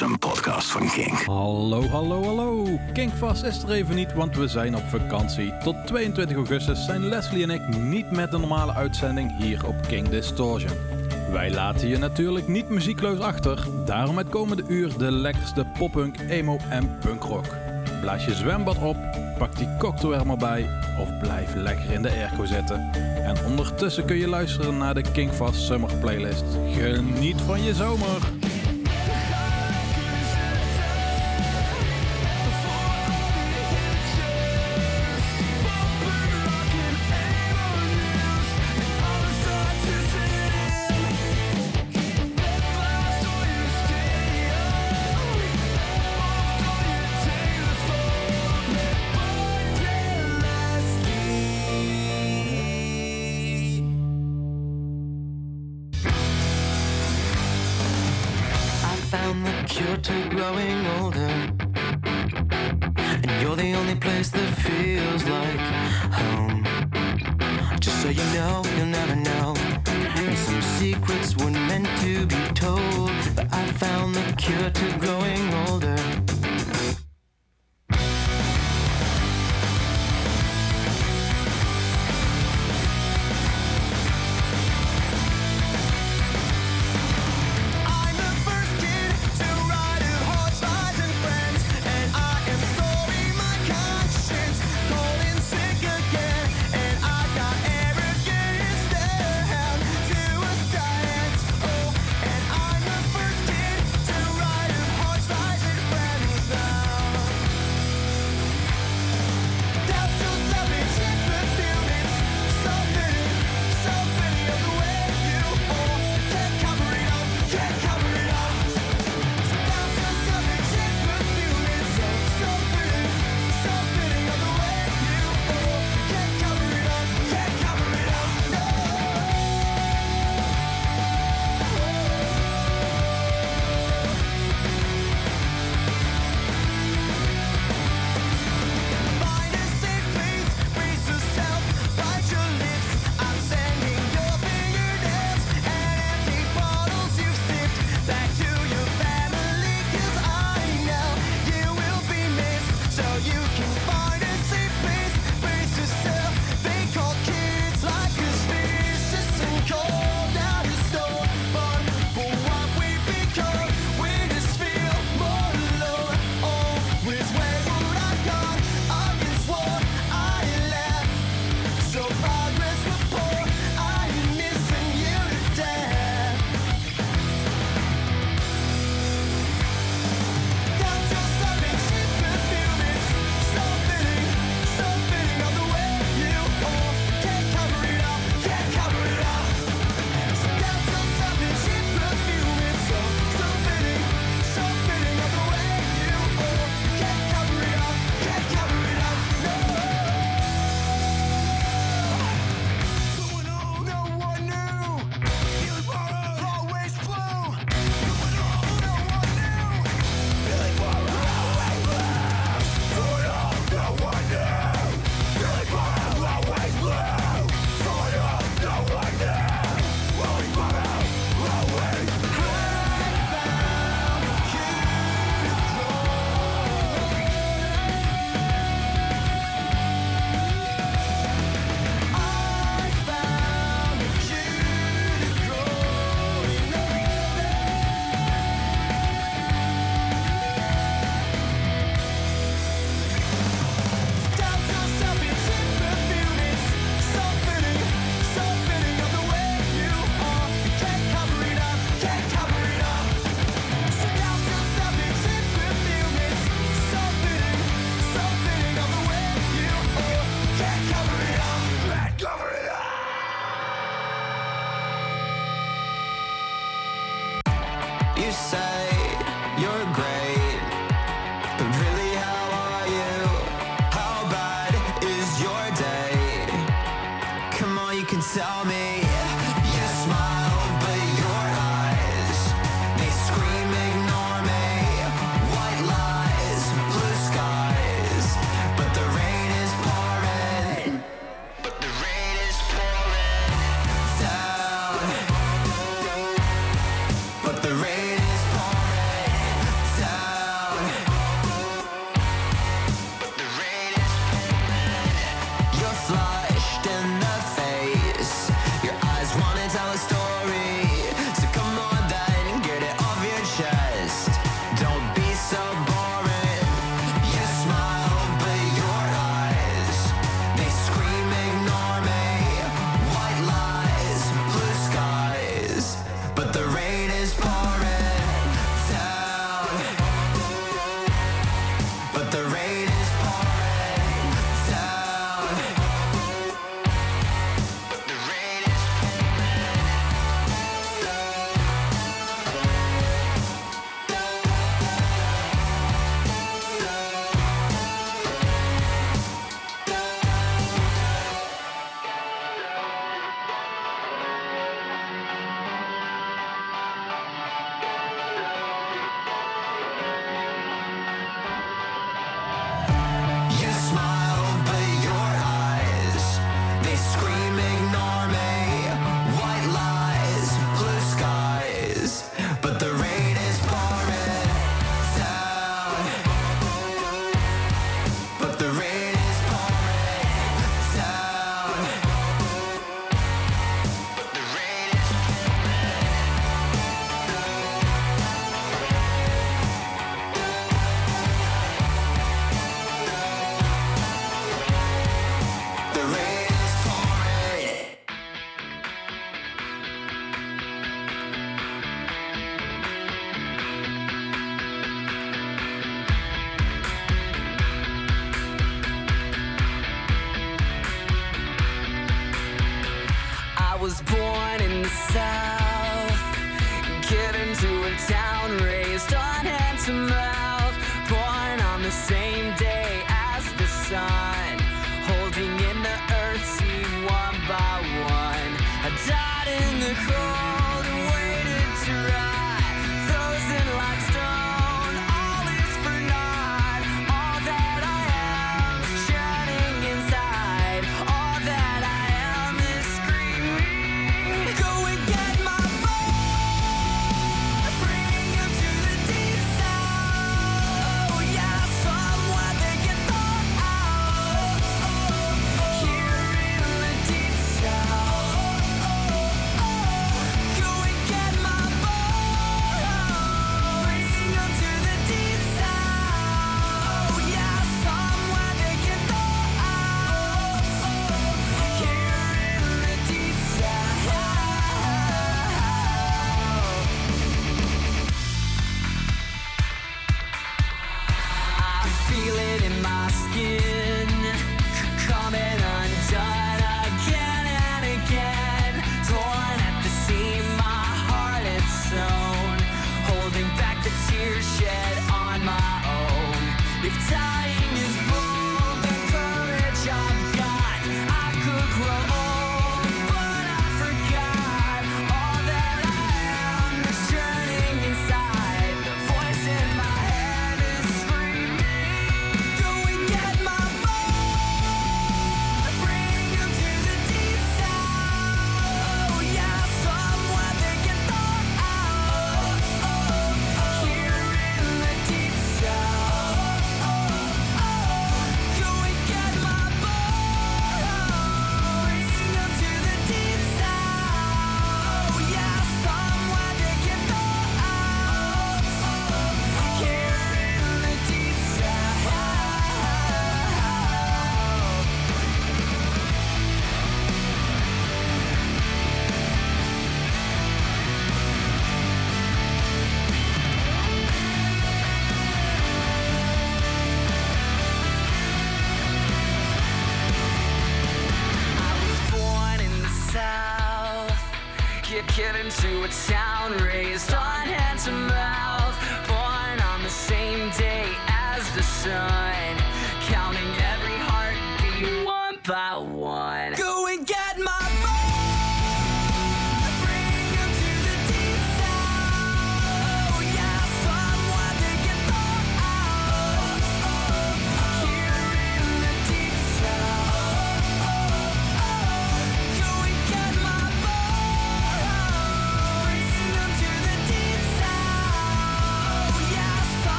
een podcast van King. Hallo, hallo, hallo. Kinkvast is er even niet, want we zijn op vakantie. Tot 22 augustus zijn Leslie en ik niet met de normale uitzending hier op King Distortion. Wij laten je natuurlijk niet muziekloos achter. Daarom het komende uur de lekkerste poppunk, emo en punkrock. Blaas je zwembad op, pak die cocktail bij of blijf lekker in de airco zitten. En ondertussen kun je luisteren naar de Kingfast Summer Playlist. Geniet van je zomer!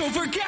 over. forget.